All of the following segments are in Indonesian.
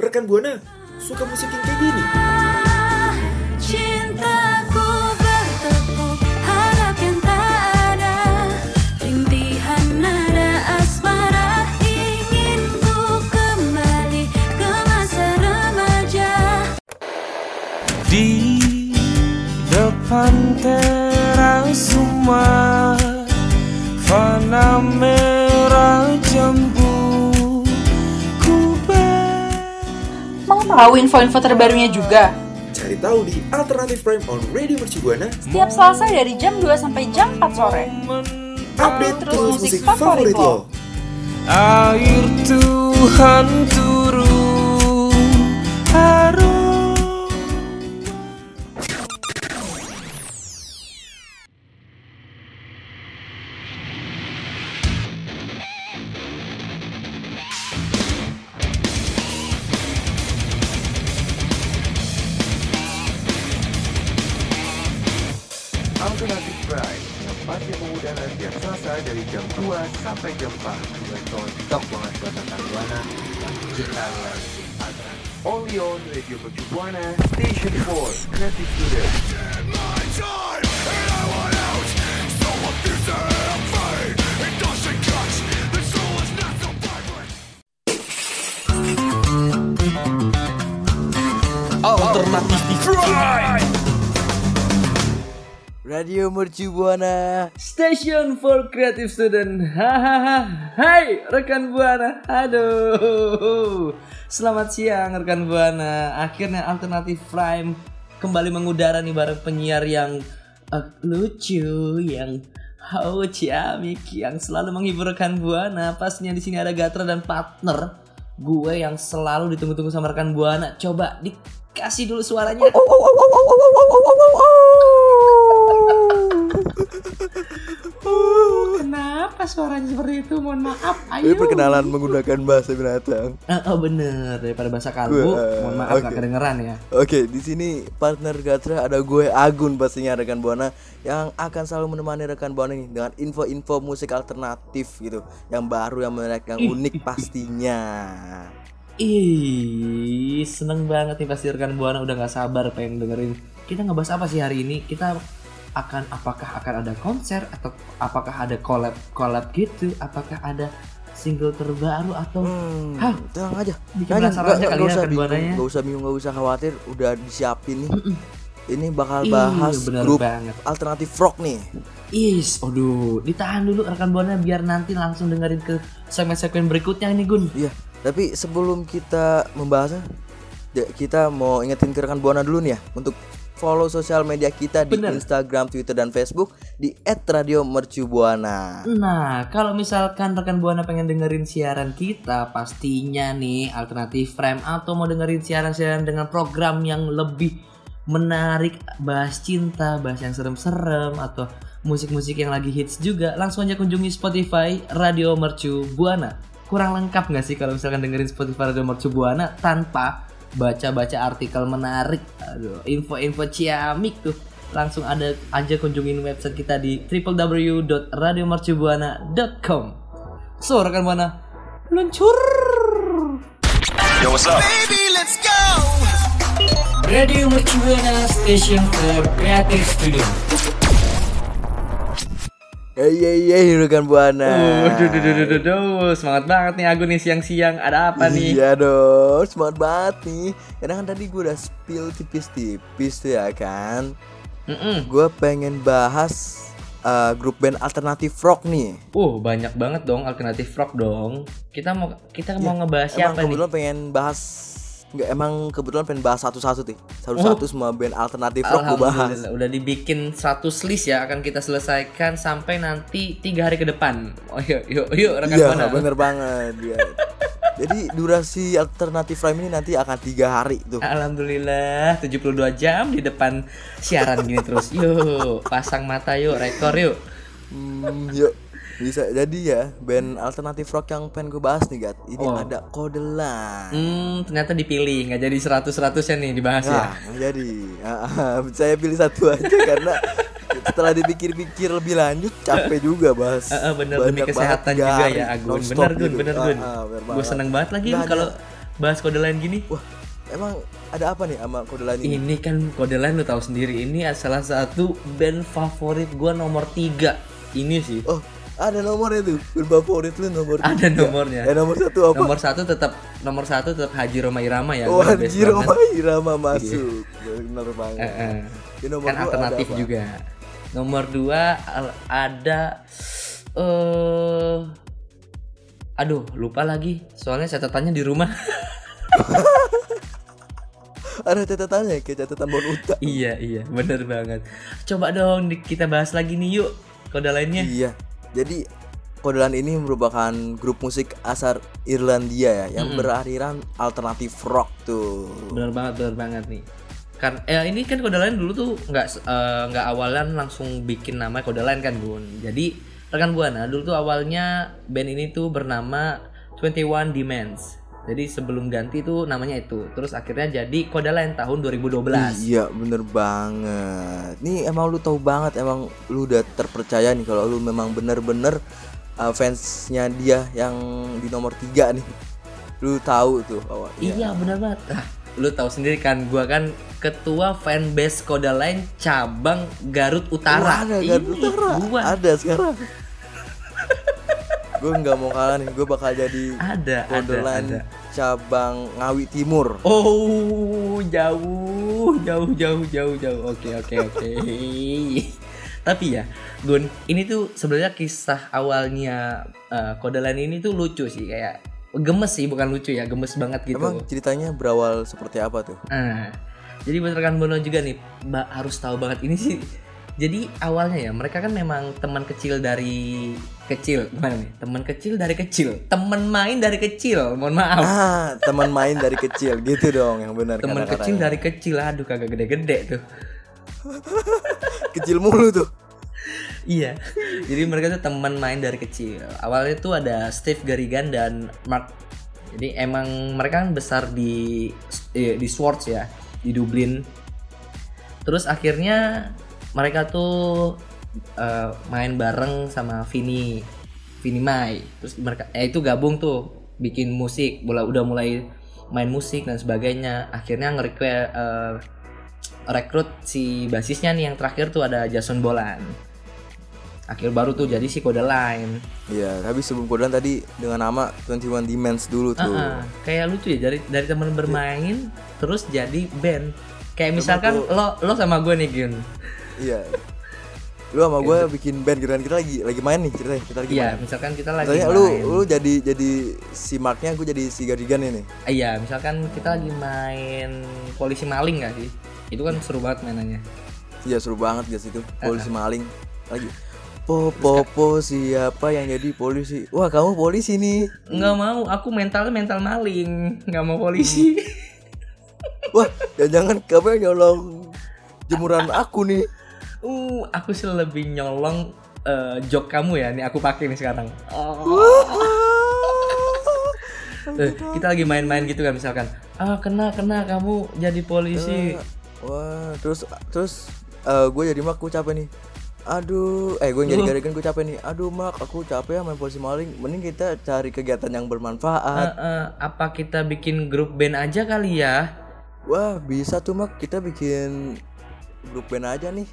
Rekan Buana suka musik yang kayak gini. Cintaku bertepuk harap yang tak ada. Rintihan nada asmara Ingin ku kembali ke masa remaja. Di depan teras rumah Fana merah jambu tahu info-info terbarunya juga? Cari tahu di Alternative Prime on Radio Mercu Buana. Setiap Selasa dari jam 2 sampai jam 4 sore. Update terus terus musik musik favorit lo. Air Tuhan turun Harum Selasa dari jam 2 sampai jam 4 Dengan cocok banget buat tentang Buana kita lagi Only on Radio Mercu Buana Station 4 Creative Student Radio Mercu Buana. Station for Creative Student. Hahaha. Hai rekan Buana. Aduh. Selamat siang rekan Buana. Akhirnya Alternatif Prime kembali mengudara nih bareng penyiar yang eh, lucu, yang hau ciamik, yang selalu menghibur rekan Buana. Pastinya di sini ada Gatra dan partner gue yang selalu ditunggu-tunggu sama rekan Buana. Coba dikasih dulu suaranya. Kenapa suaranya seperti itu? Mohon maaf. Ini Ayo. perkenalan menggunakan bahasa binatang. Oh bener daripada bahasa kalbu. Gue, Mohon maaf oke. gak kedengeran ya. Oke, di sini partner Gatra ada gue Agun pastinya rekan Buana yang akan selalu menemani rekan Buana nih dengan info-info musik alternatif gitu, yang baru, yang menarik, yang unik pastinya. Ih, seneng banget nih pasti rekan buana udah gak sabar pengen dengerin. Kita ngebahas apa sih hari ini? Kita akan apakah akan ada konser atau apakah ada collab collab gitu? Apakah ada single terbaru atau Hmm, Hah? tenang aja. Bikin aja nggak ya usah bingung, nggak usah bingung, nggak usah khawatir, udah disiapin nih. Ini bakal Ih, bahas bener grup banget. alternatif rock nih. Is, aduh, ditahan dulu rekan buana biar nanti langsung dengerin ke segmen-segmen berikutnya ini Gun. Iya, tapi sebelum kita membahasnya, ya, kita mau ingetin ke rekan Buana dulu nih ya untuk follow sosial media kita di Bener. Instagram, Twitter, dan Facebook di @radiomercubuana. Nah, kalau misalkan rekan Buana pengen dengerin siaran kita, pastinya nih alternatif frame atau mau dengerin siaran-siaran dengan program yang lebih menarik, bahas cinta, bahas yang serem-serem atau musik-musik yang lagi hits juga, langsung aja kunjungi Spotify Radio Mercu Buana. Kurang lengkap nggak sih kalau misalkan dengerin Spotify Radio Mercu Buana tanpa baca-baca artikel menarik, aduh, info-info ciamik tuh langsung ada aja kunjungin website kita di www.radiomercubuana.com. So rekan buana, luncur. Radio Mercubuana Station for Creative Studio. Hey hey hey rekan Buana. Uh, duh, duh, duh, duh, duh, semangat banget nih Agun nih siang-siang. Ada apa nih? Iya dong, semangat banget nih. Karena kan tadi gue udah spill tipis-tipis tuh ya kan. Mm-mm. Gue pengen bahas uh, grup band alternatif rock nih. Uh, banyak banget dong alternatif rock dong. Kita mau kita mau ngebahas Emang siapa nih? kebetulan pengen bahas Enggak, emang kebetulan pengen bahas satu-satu nih. Satu-satu semua band alternatif rock gue bahas. Udah dibikin 100 list ya akan kita selesaikan sampai nanti tiga hari ke depan. Oh yuk yuk yuk rekan Iya, buana. bener banget. ya. Jadi durasi alternatif frame ini nanti akan tiga hari tuh. Alhamdulillah 72 jam di depan siaran gini terus. Yuk pasang mata yuk rekor yuk. Hmm, yuk bisa jadi ya band alternatif rock yang pengen gue bahas nih Gat ini Oh. ada Kodelan Hmm ternyata dipilih nggak jadi 100 100 ya nih dibahas ya. nah nggak jadi Ah, saya pilih satu aja karena setelah dipikir-pikir lebih lanjut capek juga bahas Eh, eh, bener demi kesehatan tiga juga hari ya Agun. Bener Gun, gitu. bener Ah, Gun. ah, bener Gue seneng banget lagi kalau bahas kode lain gini? Wah, emang ada apa nih sama kode lain ini? Ini kan kode lain lu tahu sendiri. Ini salah satu band favorit gua nomor 3 Ini sih. Oh, ada nomornya tuh. Band favorit lu nomor Ada tiga. nomornya. Eh, nomor satu apa? Nomor satu tetap nomor satu tetap Haji Roma Irama ya. Oh, Haji Roma banget. Irama masuk. Bener banget. Eh, eh. Di nomor Kan alternatif juga. Nomor dua ada eh aduh lupa lagi soalnya catatannya di rumah Ada catatannya kayak catatan Bonuta. iya iya bener banget coba dong kita bahas lagi nih yuk kode lainnya Iya. Jadi Kodelan ini merupakan grup musik asal Irlandia ya yang beraliran alternatif rock tuh. bener banget bener banget nih. Kan eh ini kan kode lain dulu tuh nggak eh, nggak awalan langsung bikin nama kode lain kan bun? Jadi rekan buana dulu tuh awalnya band ini tuh bernama 21 Demands jadi sebelum ganti tuh namanya itu. Terus akhirnya jadi kode lain tahun 2012 Iya bener banget. Nih emang lu tahu banget Emang lu udah terpercaya nih Kalau lu memang bener-bener uh, Fansnya dia yang di nomor tiga nih. Lu tahu tuh bahwa iya. Bener banget. Nah, lu tahu sendiri kan gua kan ketua fanbase kode lain cabang Garut Utara. Wah, ada Garut Ini Utara. gua. Ada sekarang Gue nggak mau kalah nih Gue bakal jadi ada ada Kodelan ada cabang Ngawi Timur Oh, jauh, jauh, jauh, jauh, jauh. Oke, oke, oke. Tapi ya, Gun, ini tuh sebenarnya kisah awalnya uh, kode lain ini tuh lucu sih, kayak gemes sih, bukan lucu ya, gemes banget gitu. Emang ceritanya berawal seperti apa tuh? Nah, jadi buat rekan Bono juga nih, Mbak harus tahu banget ini sih. Jadi awalnya ya mereka kan memang teman kecil dari kecil. Gimana nih? Teman kecil dari kecil, teman main dari kecil. Mohon maaf. Ah teman main dari kecil. Gitu dong yang benar teman kecil dari kecil. Aduh kagak gede-gede tuh. Kecil mulu tuh. Iya. Jadi mereka tuh teman main dari kecil. Awalnya tuh ada Steve Garrigan dan Mark. Jadi emang mereka kan besar di eh, di Swords ya di Dublin. Terus akhirnya mereka tuh eh, main bareng sama Vini Vini Mai. Terus mereka eh itu gabung tuh bikin musik mulai udah mulai main musik dan sebagainya. Akhirnya nge-request eh, rekrut si basisnya nih yang terakhir tuh ada Jason Bolan. Akhir baru tuh jadi si kode lain Iya tapi sebelum kodelan tadi Dengan nama 21 Demands dulu tuh. Ah, ah. kayak lucu ya dari dari teman bermain terus jadi band. Kayak misalkan lo lo sama gue nih Gun Iya. Lu sama gue bikin band gitu kan kita lagi lagi main nih ceritanya kita lagi iya main. misalkan kita lagi Misalnya main lu lu jadi jadi si Marknya gue jadi si Gardigan ini. Ah, iya misalkan kita lagi main polisi maling gak sih itu kan seru banget mainannya Iya seru banget guys itu polisi maling lagi. Po po po siapa yang jadi polisi? Wah kamu polisi nih. nggak mau aku mentalnya mental maling nggak mau polisi Wah jangan kamu yang nyolong jemuran aku nih. Uh aku sih lebih nyolong eh, jok kamu ya nih aku pakai nih sekarang Eh, kita lagi main-main gitu kan misalkan ah kena kena kamu jadi polisi Wah terus terus gue jadi mak gue capek nih. Aduh, eh gue jadi Gardigan gue capek nih. Aduh mak, aku capek ya main polisi maling. Mending kita cari kegiatan yang bermanfaat. Eh, eh, apa kita bikin grup band aja kali ya Wah bisa tuh mak kita bikin grup band aja nih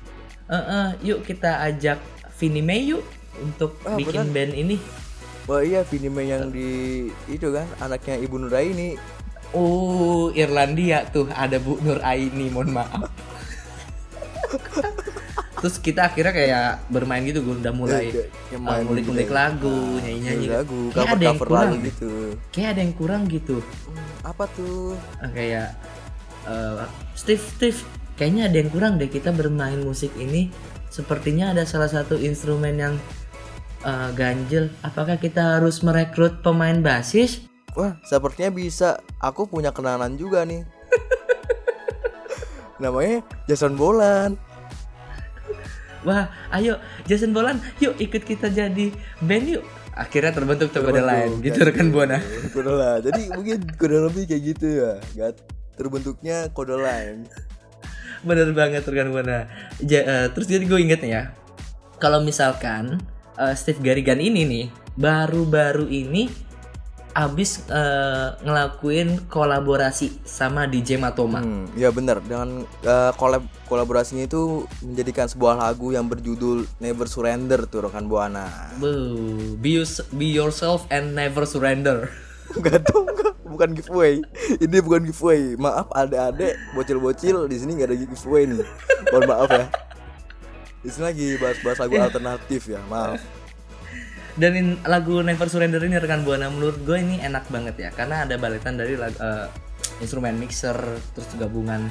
Eh, eh, yuk kita ajak Vini Mei yuk untuk Ah, bikin band ini Wah iya Vini Mei yang di itu kan anaknya Ibu Nuraini Oh, Irlandia tuh ada Bu Nur Aini, mohon maaf. Terus kita akhirnya kayak bermain gitu, gue udah mulai main uh, ngulik-ngulik gitu. lagu, nyanyi-nyanyi. Nyanyi lagu Kayak cover ada yang kurang gitu Kayak ada yang kurang gitu. Hmm, apa tuh Ah, kayak eh, Steve, Steve, kayaknya ada yang kurang deh kita bermain musik ini. Sepertinya ada salah satu instrumen yang eh, ganjel. Apakah kita harus merekrut pemain basis? Wah sepertinya bisa aku punya kenalan juga nih namanya Jason Bolan Wah, ayo Jason Bolan, yuk ikut kita jadi band yuk. Akhirnya terbentuk tuh kode lain, gitu rekan buana. kode lah jadi mungkin kode lebih kayak gitu ya Gak terbentuknya kode lain Bener banget rekan buana. Ja- eh, terus jadi gue inget ya, kalau misalkan eh, Steve Garrigan ini nih baru-baru ini abis eh, ngelakuin kolaborasi sama DJ Matoma. Hmm, ya benar dengan eh, kolab kolaborasinya itu menjadikan sebuah lagu yang berjudul Never Surrender tuh rekan buana. Be, be yourself and never surrender. Dong, enggak. Bukan giveaway. Ini bukan giveaway. Maaf adik-adik bocil-bocil di sini nggak ada giveaway nih. Mohon maaf ya. Di sini lagi bahas-bahas lagu alternatif ya. Maaf. Dan in- lagu Never Surrender ini rekan buana menurut gue ini enak banget ya karena ada baletan dari eh, instrumen mixer terus gabungan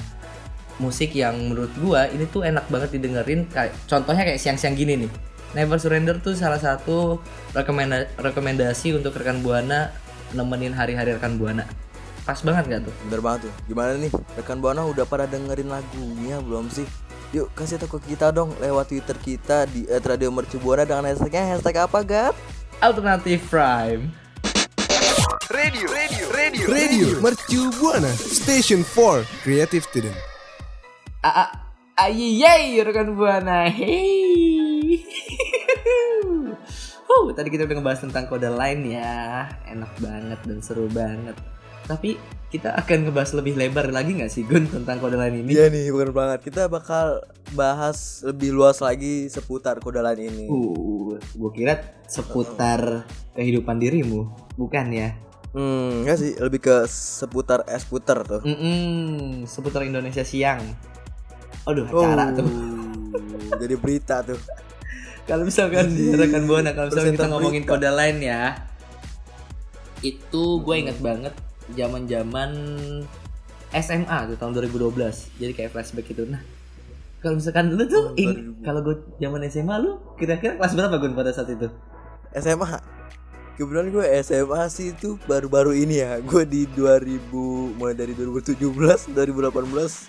musik yang menurut gue ini tuh enak banget didengerin kayak contohnya kayak siang-siang gini nih. Never Surrender tuh salah satu rekomenda- rekomendasi untuk rekan buana nemenin hari-hari rekan buana. Pas banget gak tuh? Bener banget tuh. Gimana nih? Rekan Buana udah pada dengerin lagunya belum sih? Yuk kasih tahu ke kita dong lewat Twitter kita di @radiomercubuana dengan hashtagnya hashtag apa Gat? Alternative Prime. Radio, radio, radio, Radio Mercu Buana Station for Creative Student Ayy, rekan buana. Hey. Huh, tadi kita udah ngebahas tentang kode lain ya. Enak banget dan seru banget. Tapi kita akan ngebahas lebih lebar lagi nggak sih Gun tentang kode lain ini? Iya nih bener banget. Kita bakal bahas lebih luas lagi seputar kode lain ini. Uh, gue kira seputar kehidupan dirimu, bukan ya? Hmm, enggak sih, lebih ke seputar es puter tuh. Mm-mm, seputar Indonesia siang. Aduh, acara tuh. Oh, Jadi berita tuh. Kalau misalkan rekan buana kalau misalkan kita ngomongin kode lain ya. Itu gue inget banget zaman-zaman SMA tuh tahun 2012. Jadi kayak flashback gitu. Nah, kalau misalkan lu tuh Tahun ing- 2000. kalau gue zaman SMA lu kira-kira kelas berapa Gun pada saat itu? SMA. Kebetulan gue SMA sih itu baru-baru ini ya. Gue di 2000 mulai dari 2017, 2018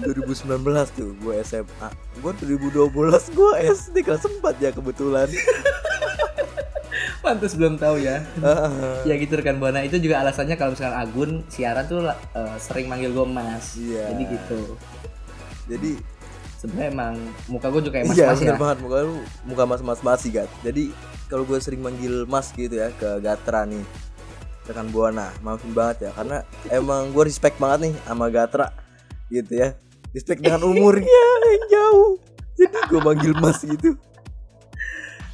2019 tuh gue SMA Gue 2012 gue SD kelas 4 ya kebetulan Pantes belum tahu ya. Ya gitu rekan buana itu juga alasannya kalau misalkan Agun siaran tuh eh, sering manggil gue Mas. Iya. Jadi gitu. Jadi Sebenarnya emang muka gue juga kayak Iya mas-mas bener ya. banget muka lu muka mas-mas masih Gat Jadi kalau gue sering manggil mas gitu ya ke Gatra nih Rekan Buana maafin banget ya Karena emang gue respect banget nih sama Gatra Gitu ya Respect dengan umurnya yang jauh Jadi gue manggil mas gitu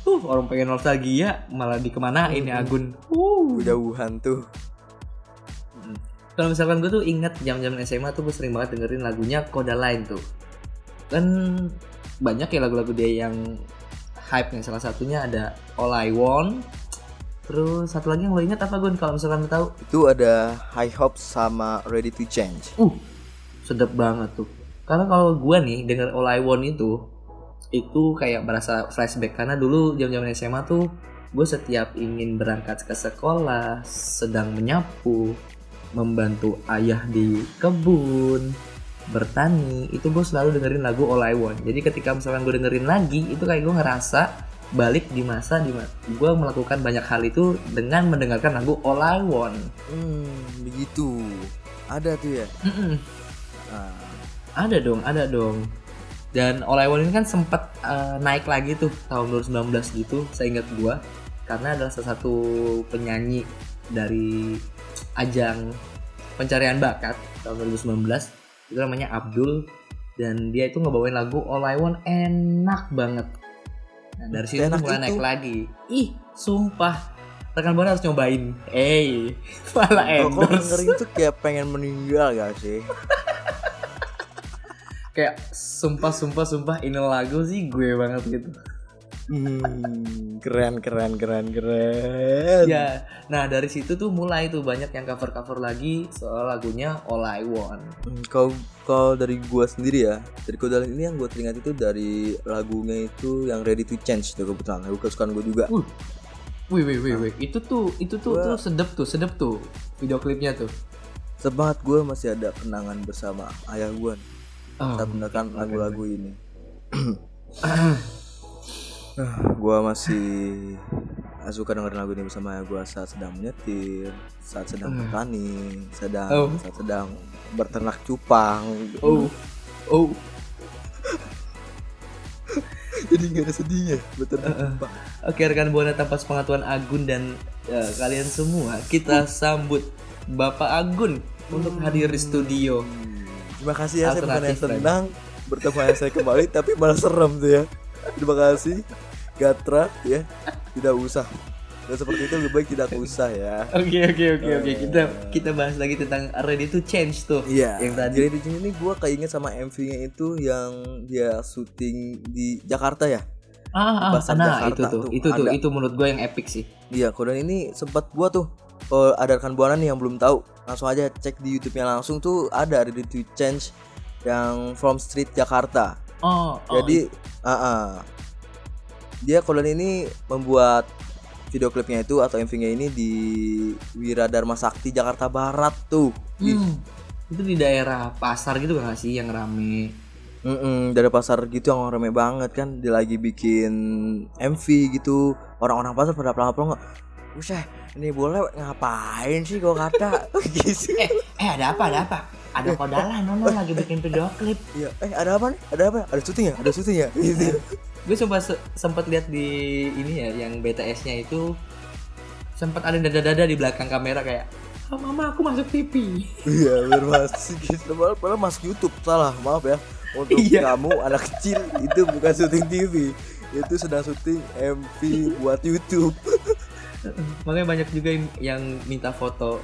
Uh, orang pengen nostalgia malah dikemanain ya Agun. Uh. Jauhan tuh Kalau misalkan gue tuh inget jam-jam SMA tuh gue sering banget dengerin lagunya Koda Line tuh. Kan banyak ya lagu-lagu dia yang hype nih. Salah satunya ada All I Want. Terus satu lagi yang lo inget apa Gun? Kalau misalkan lo tahu? Itu ada High Hopes sama Ready to Change Uh, sedap banget tuh. Karena kalau gue nih denger All I Want itu, itu kayak berasa flashback karena dulu jam-jam SMA tuh gue setiap ingin berangkat ke sekolah, sedang menyapu, membantu ayah di kebun, bertani, itu gue selalu dengerin lagu All I Want. Jadi ketika misalkan gue dengerin lagi, itu kayak gue ngerasa balik di masa di gue melakukan banyak hal itu dengan mendengarkan lagu All I Want. Hmm begitu Ada tuh ya Mm-mm. Ah, Ada dong, ada dong. Dan All I Want ini kan sempat eh, naik lagi tuh tahun 2019 gitu, saya ingat gua. Karena adalah salah satu penyanyi dari ajang pencarian bakat tahun 2019. Itu namanya Abdul dan dia itu ngebawain lagu All I Want enak banget. Nah, dari situ Enak mulai itu. naik lagi. Ih, sumpah. Rekan Buana harus nyobain. Eh, malah Kok kok endorse. dengerin tuh kayak pengen meninggal gak sih kayak sumpah sumpah sumpah ini lagu sih gue banget gitu. Hmm, keren keren keren keren. ya nah dari situ tuh mulai tuh banyak yang cover cover lagi soal lagunya All I Want. Hmm, Kalau kalau dari gua sendiri ya, dari kodalan ini yang gua teringat itu dari lagunya itu yang Ready to Change tuh kebetulan lagu kesukaan gua juga. uh wih wih wih wih. Itu tuh itu tuh Gua- tuh sedep tuh sedep tuh video klipnya tuh. Semangat gua masih ada kenangan bersama ayah nih, oh, saat mendengarkan lagu-lagu ini. Ah, gua masih suka dengerin lagu ini bersama ayah gua saat sedang menyetir, saat sedang Hmm. bertani, sedang Oh. saat sedang berternak cupang. oh oh Jadi nggak ada sedihnya. Betul. Pak. Oke rekan buana tanpa sepengetahuan Agun dan eh, kalian semua kita sambut Bapak Agun untuk hadir di studio. Terima kasih ya saya bukan lagi. senang bertemu dengan saya kembali tapi malah serem tuh ya. Terima kasih. Gatra ya. Tidak usah. Dan seperti itu lebih baik tidak usah ya. Oke oke oke oke kita kita bahas lagi tentang Ready to Change tuh. Iya. Yang tadi. Jadi di sini nih gue keinget sama MV-nya itu yang dia syuting di Jakarta ya. Ah, ah, nah Jakarta itu tuh, tuh itu tuh itu menurut gue yang epic sih. Iya, Kodan ini sempat gua tuh eh, ada rekan buana nih yang belum tahu, langsung aja cek di YouTube-nya langsung tuh ada Ready to Change yang From Street Jakarta. Oh, oh, Jadi, ah, ah. dia Kodan ini membuat video klipnya itu atau MV-nya ini di Wiradharma Sakti Jakarta Barat tuh. Hmm, itu di daerah pasar gitu gak sih yang rame? Mm-mm, dari pasar gitu yang rame banget kan dia lagi bikin MV gitu orang-orang pasar pada pelapor nggak Usah, ini boleh ngapain sih kok kata gitu. Eh, eh ada apa? Ada apa? Ada kodalan, Nono lagi bikin video klip. Iya, eh ada apa nih? Ada apa? Ada syuting ya? Ada syuting ya? Gitu. Gue sempat sempat lihat di ini ya yang BTS-nya itu sempat ada dada-dada di belakang kamera kayak "Ah, mama aku masuk TV. Iya, masuk gitu. Padahal masuk YouTube. Salah, maaf ya. Untuk Iya. kamu anak kecil itu bukan syuting TV. Itu sedang syuting MV buat YouTube. Makanya banyak juga yang, yang minta foto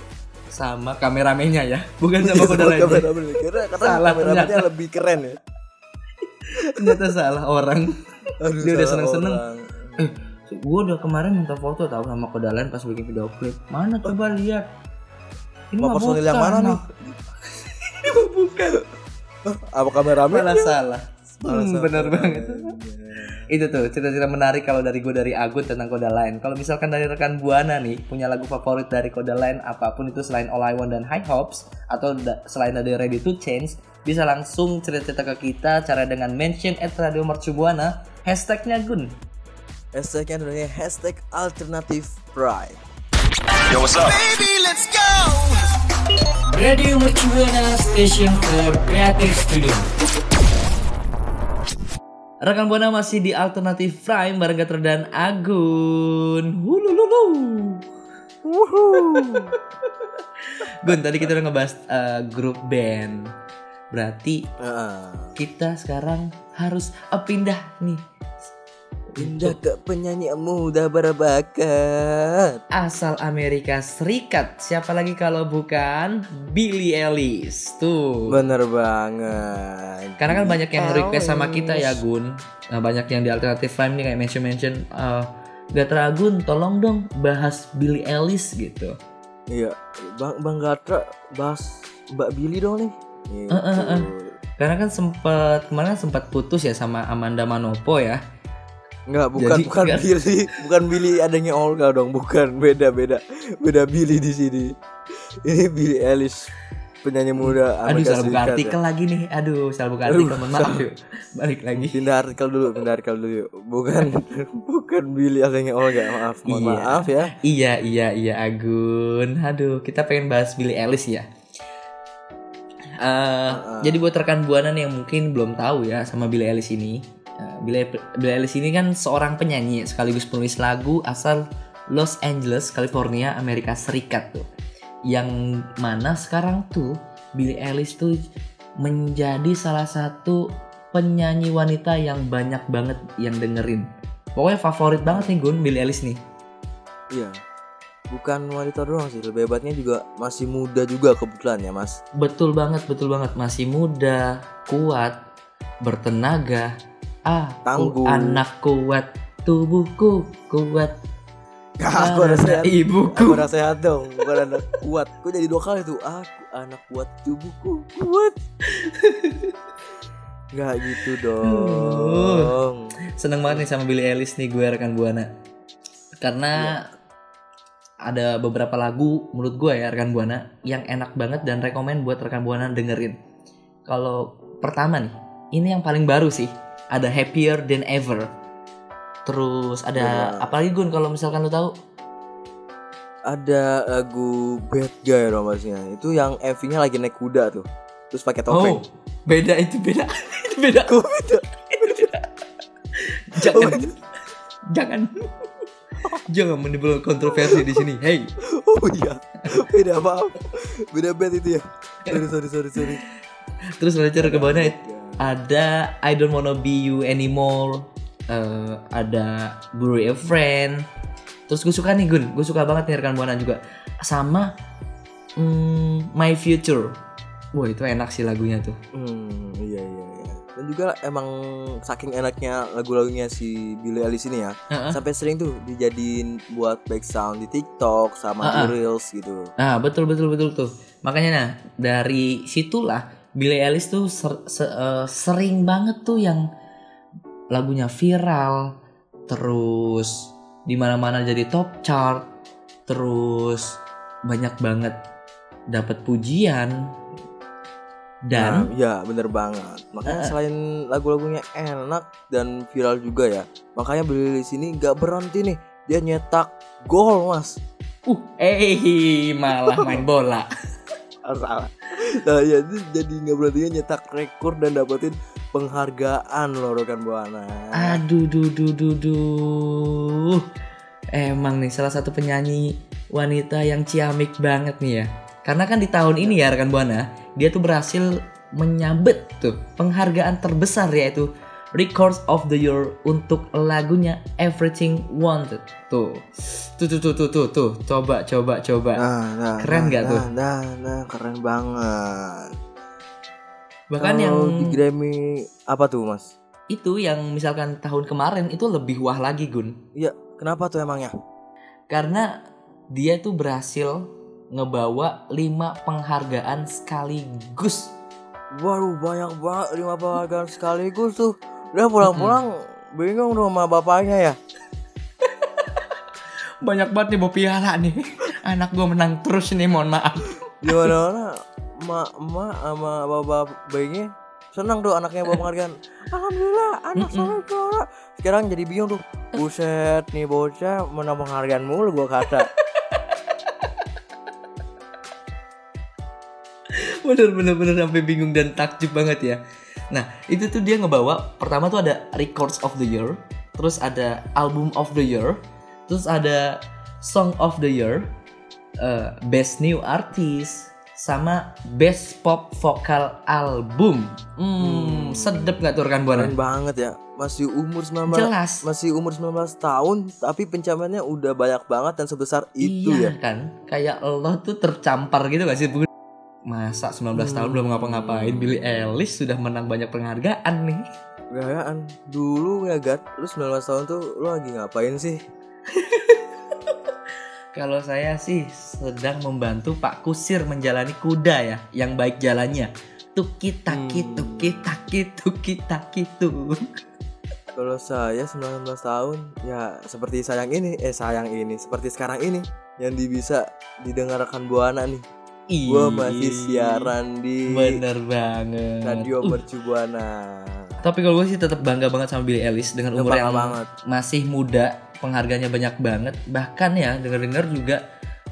sama kameramennya ya, bukan sama kodalannya. Kameramen. Karena karena Salah kameramennya lebih keren ya. Ternyata salah orang. Aduh, Dia udah salah seneng-seneng. orang. Eh, gue udah kemarin minta foto tahu sama kodalan pas bikin video klip. Mana coba lihat. Ini mah personil yang bukan, mana nih? Ini bukan. Apa kameramen? Malah salah. Hmm, bener banget. Iya. Itu tuh cerita-cerita menarik kalau dari gue dari Agun tentang koda lain. Kalau misalkan dari rekan Buana nih punya lagu favorit dari koda lain apa pun itu selain All I Want dan High Hopes atau da- selain dari Ready to Change bisa langsung cerita-cerita ke kita cara dengan mention at Radio Mercu Buana hashtagnya Gun. Hashtagnya adalah hashtag alternatif pride. Radio Mercu Buana Station for Creative Studio. Rekan Buana masih di Alternatif Prime bareng Gatra dan Agun. Hulululu. Gun, tadi kita udah ngebahas uh, grup band. Berarti Heeh. kita sekarang harus uh, pindah nih. Pindah ke penyanyi muda berbakat. Asal Amerika Serikat. Siapa lagi kalau bukan Billie Eilish. Tuh. Bener banget. Karena kan banyak yang request sama kita ya Gun. Nah, banyak yang di alternatif Prime nih kayak mention-mention eh Gatra Gun tolong dong bahas Billie Eilish gitu. Iya, Bang Bang Gatra bahas Mbak Billy dong nih. Gitu. Eh, eh, eh. Karena kan sempat kemarin sempat putus ya sama Amanda Manopo ya. Enggak, bukan Jadi, bukan enggak. Billy, bukan Billy adanya Olga dong, bukan beda beda beda Billy di sini. Ini Billy Eilish penyanyi muda Aduh Amerika salah buka Serikat ya. artikel lagi nih. Aduh salah buka Aduh, artikel. Mohon maaf yuk. Balik lagi. Pindah artikel dulu, pindah artikel dulu yuk. Bukan bukan Billy adanya Olga, maaf, mohon Iya. maaf ya. Iya iya iya Agun. Aduh kita pengen bahas Billie Eilish ya. Eh, Jadi buat rekan buana nih yang mungkin belum tahu ya sama Billie Eilish ini. Eh, Billie, Billie Eilish ini kan seorang penyanyi sekaligus penulis lagu asal Los Angeles, California, Amerika Serikat tuh. Yang mana sekarang tuh Billie Eilish tuh menjadi salah satu penyanyi wanita yang banyak banget yang dengerin. Pokoknya favorit banget nih Gun Billie Eilish nih. Iya. Bukan wanita doang sih, lebih hebatnya juga masih muda juga kebetulan ya, Mas. Betul banget, betul banget. Masih muda, kuat, bertenaga. Ah, Tangguh. anak kuat, tubuhku kuat. aku ada sehat. ibuku. Aku sehat dong, bukan anak kuat. Kok jadi dua kali tuh? Aku anak kuat, tubuhku kuat. Gak gitu dong. Seneng banget nih sama Billie Eilish nih gue rekan Buana. Karena ada beberapa lagu menurut gue ya rekan Buana yang enak banget dan rekomen buat rekan Buana dengerin. Kalau pertama nih, ini yang paling baru sih. Ada Happier Than Ever. Terus ada Ya. apa lagi Gun kalau misalkan lu tahu? Ada lagu Bad Guy dong masnya. Itu yang MV-nya lagi naik kuda tuh. Terus pakai topeng. Oh, beda itu beda. itu beda. Kok beda? jangan jangan jangan menimbulkan kontroversi di sini hey Oh iya. Beda maaf. Beda band itu ya. Sorry sorry sorry sorry. terus lanjut ke bawahnya ada I don't wanna be you anymore eh, ada Bury a friend terus gue suka nih Gun gue suka banget nih rekan buana juga sama mm, My Future wah itu enak sih lagunya tuh Hmm, iya iya iya. Dan juga emang saking enaknya lagu-lagunya si Billie Eilish ini ya, Heeh. sampai sering tuh dijadiin buat back sound di TikTok sama di Heeh. Reels gitu. Nah, betul betul betul tuh. Makanya nah, dari situlah Billie Eilish tuh ser- se- eh, sering banget tuh yang lagunya viral, terus di mana-mana jadi top chart, terus banyak banget dapat pujian dan Nah, ya bener banget. Makanya Eh. selain lagu-lagunya enak dan viral juga ya, makanya Billie Eilish ini gak berhenti nih, dia nyetak gol mas. uh eh malah main bola. Ah, Salah. Nah ya jadi nggak berhentinya nyetak rekor dan dapetin penghargaan loh rekan buana. Aduh, duh, duh, duh, duh. Emang nih salah satu penyanyi wanita yang ciamik banget nih ya. Karena kan di tahun ini ya rekan buana, dia tuh berhasil menyabet tuh penghargaan terbesar yaitu Records of the Year untuk lagunya Everything Wanted. Tuh. Tuh tuh tuh tuh tuh, tuh. coba coba coba. Nah, nah, Keren nah, nggak tuh? Nah, nah, nah, keren banget. Bahkan Kalau yang di Grammy apa tuh mas? itu yang misalkan tahun kemarin itu lebih wah lagi Gun. Iya, kenapa tuh emangnya? karena dia tuh berhasil ngebawa lima penghargaan sekaligus. Waduh banyak banget lima penghargaan sekaligus tuh. Udah pulang-pulang bingung tuh sama bapaknya ya. Banyak banget nih bawa piala nih. Anak gue menang terus nih, mohon maaf. Gimana mana emak emak sama bapak bayinya senang tuh anaknya bawa penghargaan. Alhamdulillah anak saya juara. Sekarang jadi bingung tuh. Buset nih bocah menang penghargaan mulu gua kata. bener bener bener sampai bingung dan takjub banget ya. Nah itu tuh dia ngebawa pertama tuh ada Records of the Year, terus ada Album of the Year, terus ada Song of the Year, eh, Best New Artist, sama Best Pop Vocal Album. Hmm, sedep nggak tuh rekan buana? Keren banget ya. Masih umur 19 Jelas. masih umur 19 tahun tapi pencapaiannya udah banyak banget dan sebesar itu iya ya. kan kayak Allah tuh tercampar gitu gak sih Bu? Masa 19 tahun belum ngapa-ngapain Billy Eilish sudah menang banyak penghargaan nih Gayaan dulu ya Gat, lu 19 tahun tuh lu lagi ngapain sih? kalau saya sih sedang membantu Pak Kusir menjalani kuda ya yang baik jalannya tuki taki Hmm. tuki taki tuki taki Kalau saya 19 tahun ya seperti sayang ini, eh sayang ini, seperti sekarang ini yang bisa didengarkan Buana nih. Gua masih siaran di bener banget Radio Uh, Mercu Buana. tapi kalau gue sih tetap bangga banget sama Billy Eilish dengan umur yang banget. masih muda penghargaannya banyak banget bahkan ya dengar-dengar juga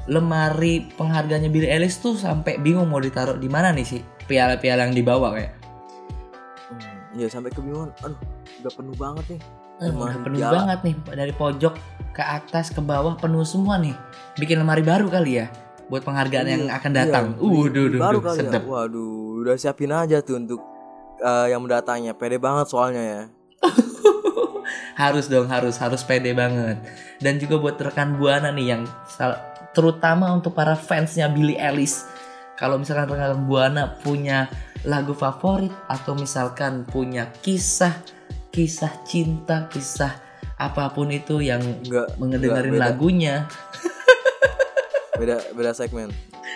lemari penghargaannya Billy Eilish tuh sampai bingung mau ditaruh di mana nih sih piala-piala yang dibawa kayak Hmm, ya sampai kebingungan. Aduh, udah penuh banget nih. Udah penuh banget nih dari pojok ke atas ke bawah penuh semua nih bikin lemari baru kali ya buat penghargaan yang Iya, akan iya, datang beli- uh duh, duh, baru duh, kali sedep ya. Waduh, udah siapin aja tuh untuk eh, yang mendatangnya. Pede banget soalnya ya. harus dong harus harus pede banget dan juga buat rekan buana nih yang terutama untuk para fansnya Billie Eilish kalau misalkan rekan buana punya lagu favorit atau misalkan punya kisah kisah cinta kisah apa pun itu yang Enggak mengedengerin beda. lagunya beda beda segmen.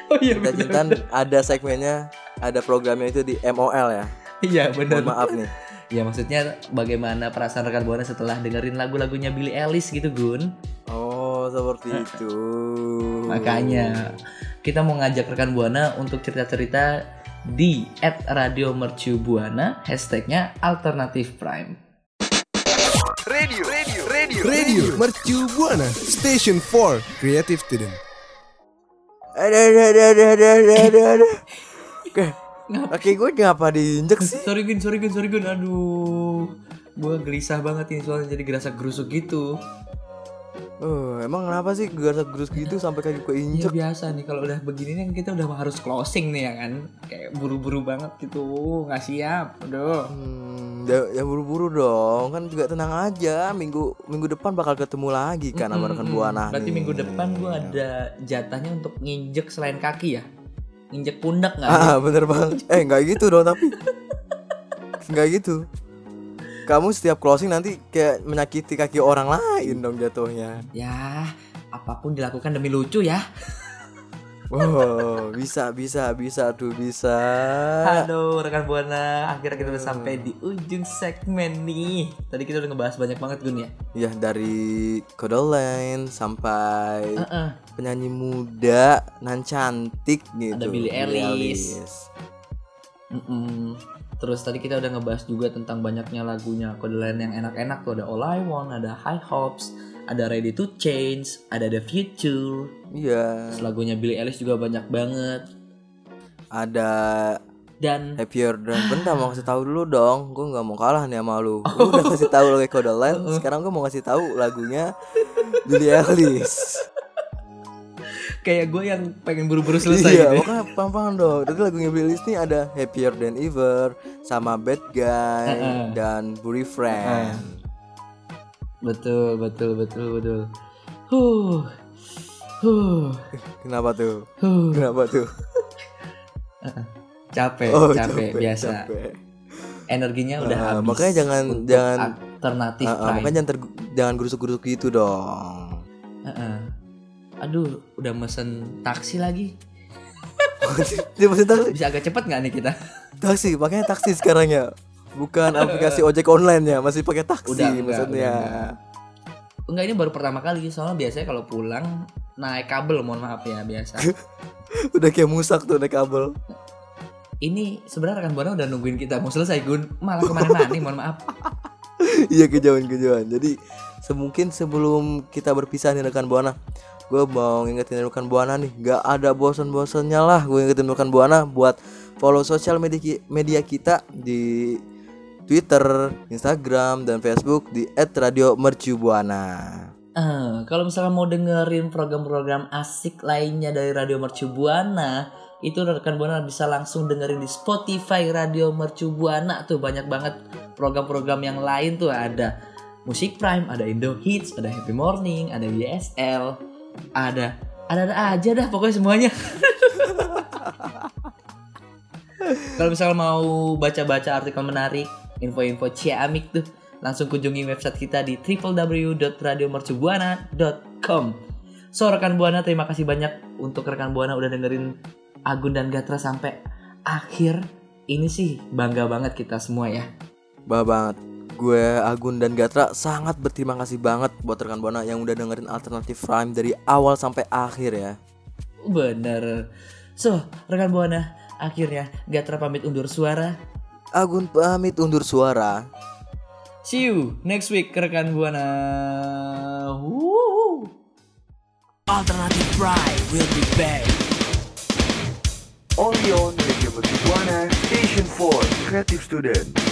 oh iya Kita cintaan ada segmennya, ada programnya itu di MOL ya. iya benar Mohon maaf nih. ya maksudnya bagaimana perasaan rekan buana setelah dengerin lagu-lagunya Billie Eilish gitu Gun Oh, seperti itu. Makanya kita mau ngajak rekan buana untuk cerita-cerita di @radio Mercu Buana hashtagnya alternatif prime. Radio, radio, radio, radio. Mercu Buana, Station 4, Creative Student. Ada ada ada ada ada ada ada. Kaki gue ngapa diinjek sih? Sorry Gun, sorry Gun, sorry Gun. Aduh. gue gelisah banget ini soalnya jadi gerasa gerusuk gitu. Oh, emang kenapa sih gerasa gerus gitu sampai kaki gue Ya injek? biasa nih kalau udah begini nih kita udah harus closing nih ya kan. Kayak buru-buru banget gitu, nggak siap. Aduh. Hmm, ya, ya buru-buru dong. Kan juga tenang aja. Minggu minggu depan bakal ketemu lagi kan sama rekan buana Berarti nih. minggu depan gue ada jatahnya untuk nginjek selain kaki ya. Nginjek pundak nggak? Ah, bener banget. Eh, nggak gitu dong tapi. Nggak gitu. Kamu setiap closing nanti kayak menyakiti kaki orang lain dong jatuhnya. Ya, apa pun dilakukan demi lucu ya. Wow, bisa bisa bisa tuh bisa. Aduh, rekan buana, akhirnya kita udah sampai di ujung segmen nih. Tadi kita udah ngebahas banyak banget Gun ya. Ya dari Kodoline sampai Heeh. penyanyi muda nan cantik gitu. Ada Billie Eilish. Eilish. Mm-mm. Terus tadi kita udah ngebahas juga tentang banyaknya lagunya kode lain yang enak-enak tuh ada All I Want, ada High Hopes, ada Ready to Change, ada The Future. Iya. Terus lagunya Billie Eilish juga banyak banget. Ada Dan Happier dan bentar mau kasih tahu dulu dong. Gue nggak mau kalah nih sama lu. Lu udah kasih tahu lagu Kodoline. Sekarang gue mau kasih tahu lagunya Billie Eilish. Kayak gue yang pengen buru-buru selesai iya, gitu. ya. makanya pelan-pelan dong. Tadi lagunya Billie Eilish nih ada Happier Than Ever sama Bad Guy Heeh. dan Buri Friend. Betul, betul, betul, betul. Huh. Huh. Kenapa tuh? Huh. Kenapa tuh? Capek, Oh, capek, biasa. capek. Energinya udah Ah, habis. makanya jangan- jangan- alternatif ah, prime. makanya jangan ter- jangan gerusuk-gerusuk gitu dong. Heeh. Aduh, udah mesen taksi lagi. Dia masih taksi, Bisa agak cepet nggak nih kita? taksi, makanya taksi sekarang ya. Bukan aplikasi ojek online ya, masih pakai taksi Udah, enggak, maksudnya. udah, Enggak ini baru pertama kali soalnya biasanya kalau pulang naik kabel mohon maaf ya biasa. Udah kayak musak tuh naik kabel. Ini sebenarnya rekan buana udah nungguin kita mau selesai Gun malah ke mana-mana nih mohon maaf. iya kejauhan-kejauhan. Jadi semungkin sebelum kita berpisah nih rekan buana, gue mau ngingetin rekan buana nih, gak ada bosan-bosannya lah gue ngingetin rekan buana buat follow sosial media ki- media kita di Twitter, Instagram, dan Facebook di @radiomercubuana. Eh, kalau misalnya mau dengerin program-program asik lainnya dari Radio Mercu Buana, itu rekan Buana bisa langsung dengerin di Spotify Radio Mercu Buana tuh. Banyak banget program-program yang lain tuh. Ada Musik Prime, ada Indo Hits, ada Happy Morning, ada YSL, ada ada ada aja dah pokoknya semuanya. Kalau misalnya mau baca-baca artikel menarik, info-info ciamik tuh, langsung kunjungi website kita di www.radiomercubuana.com. So rekan Buana terima kasih banyak untuk rekan Buana udah dengerin Agun dan Gatra sampai akhir. Ini sih bangga banget kita semua ya. Bah banget. Gue Agun dan Gatra sangat berterima kasih banget buat rekan buana yang udah dengerin alternatif Prime dari awal sampai akhir ya. Bener. So rekan Buana akhirnya Gatra pamit undur suara. Agun pamit undur suara. See you next week rekan Buana. Woo. Alternative Prime will be back. Only on Radio Mercubuana Station 4 Creative Student.